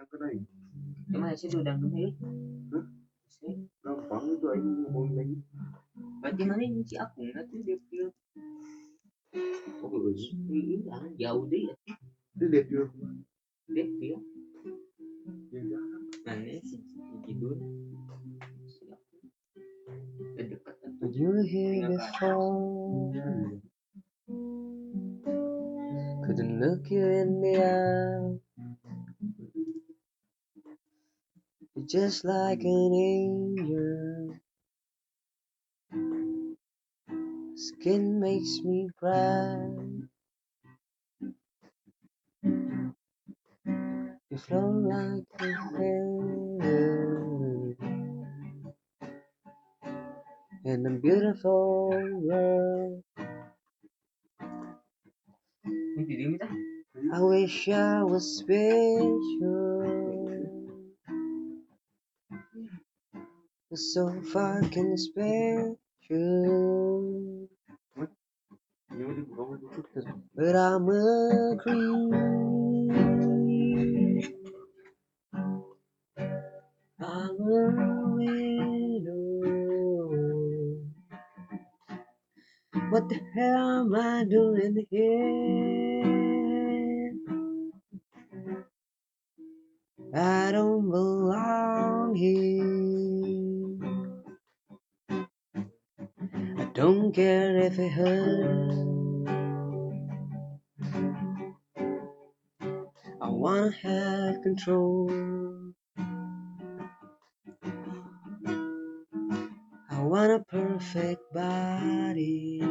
Tangerang. Emang sih udah gede? Hah? Gampang itu aja ngomong lagi. Berarti mana ini si aku nggak tuh dia. Oh bagus. Ini jauh deh ya. Itu dia pil. Dia. Mana sih? Dekat. You hear the phone. Couldn't look you in the eye. Just like an angel. Skin makes me cry. You flow like a feather in a beautiful world. Ini di dia dah. I wish I was special. So special. ini udah buka But I'm a creep. I'm a widow. What the hell am I doing here? I don't belong here. Don't care if it hurts. I wanna have control. I want a perfect body.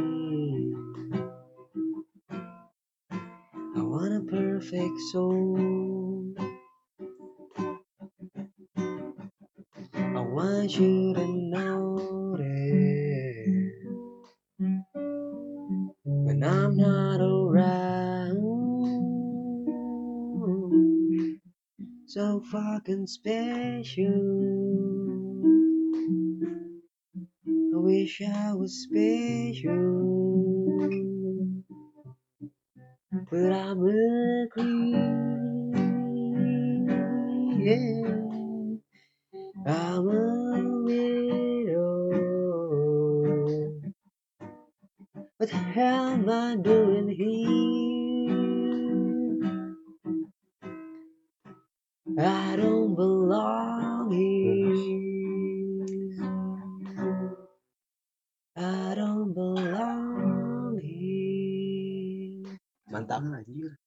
I want a perfect soul. I want you to notice when I'm not around. So fucking special. I wish I was special, but I'm a creep. Yeah, I'm a widow. What the hell am I doing here? I don't belong here. I don't belong here. Mantap anjir.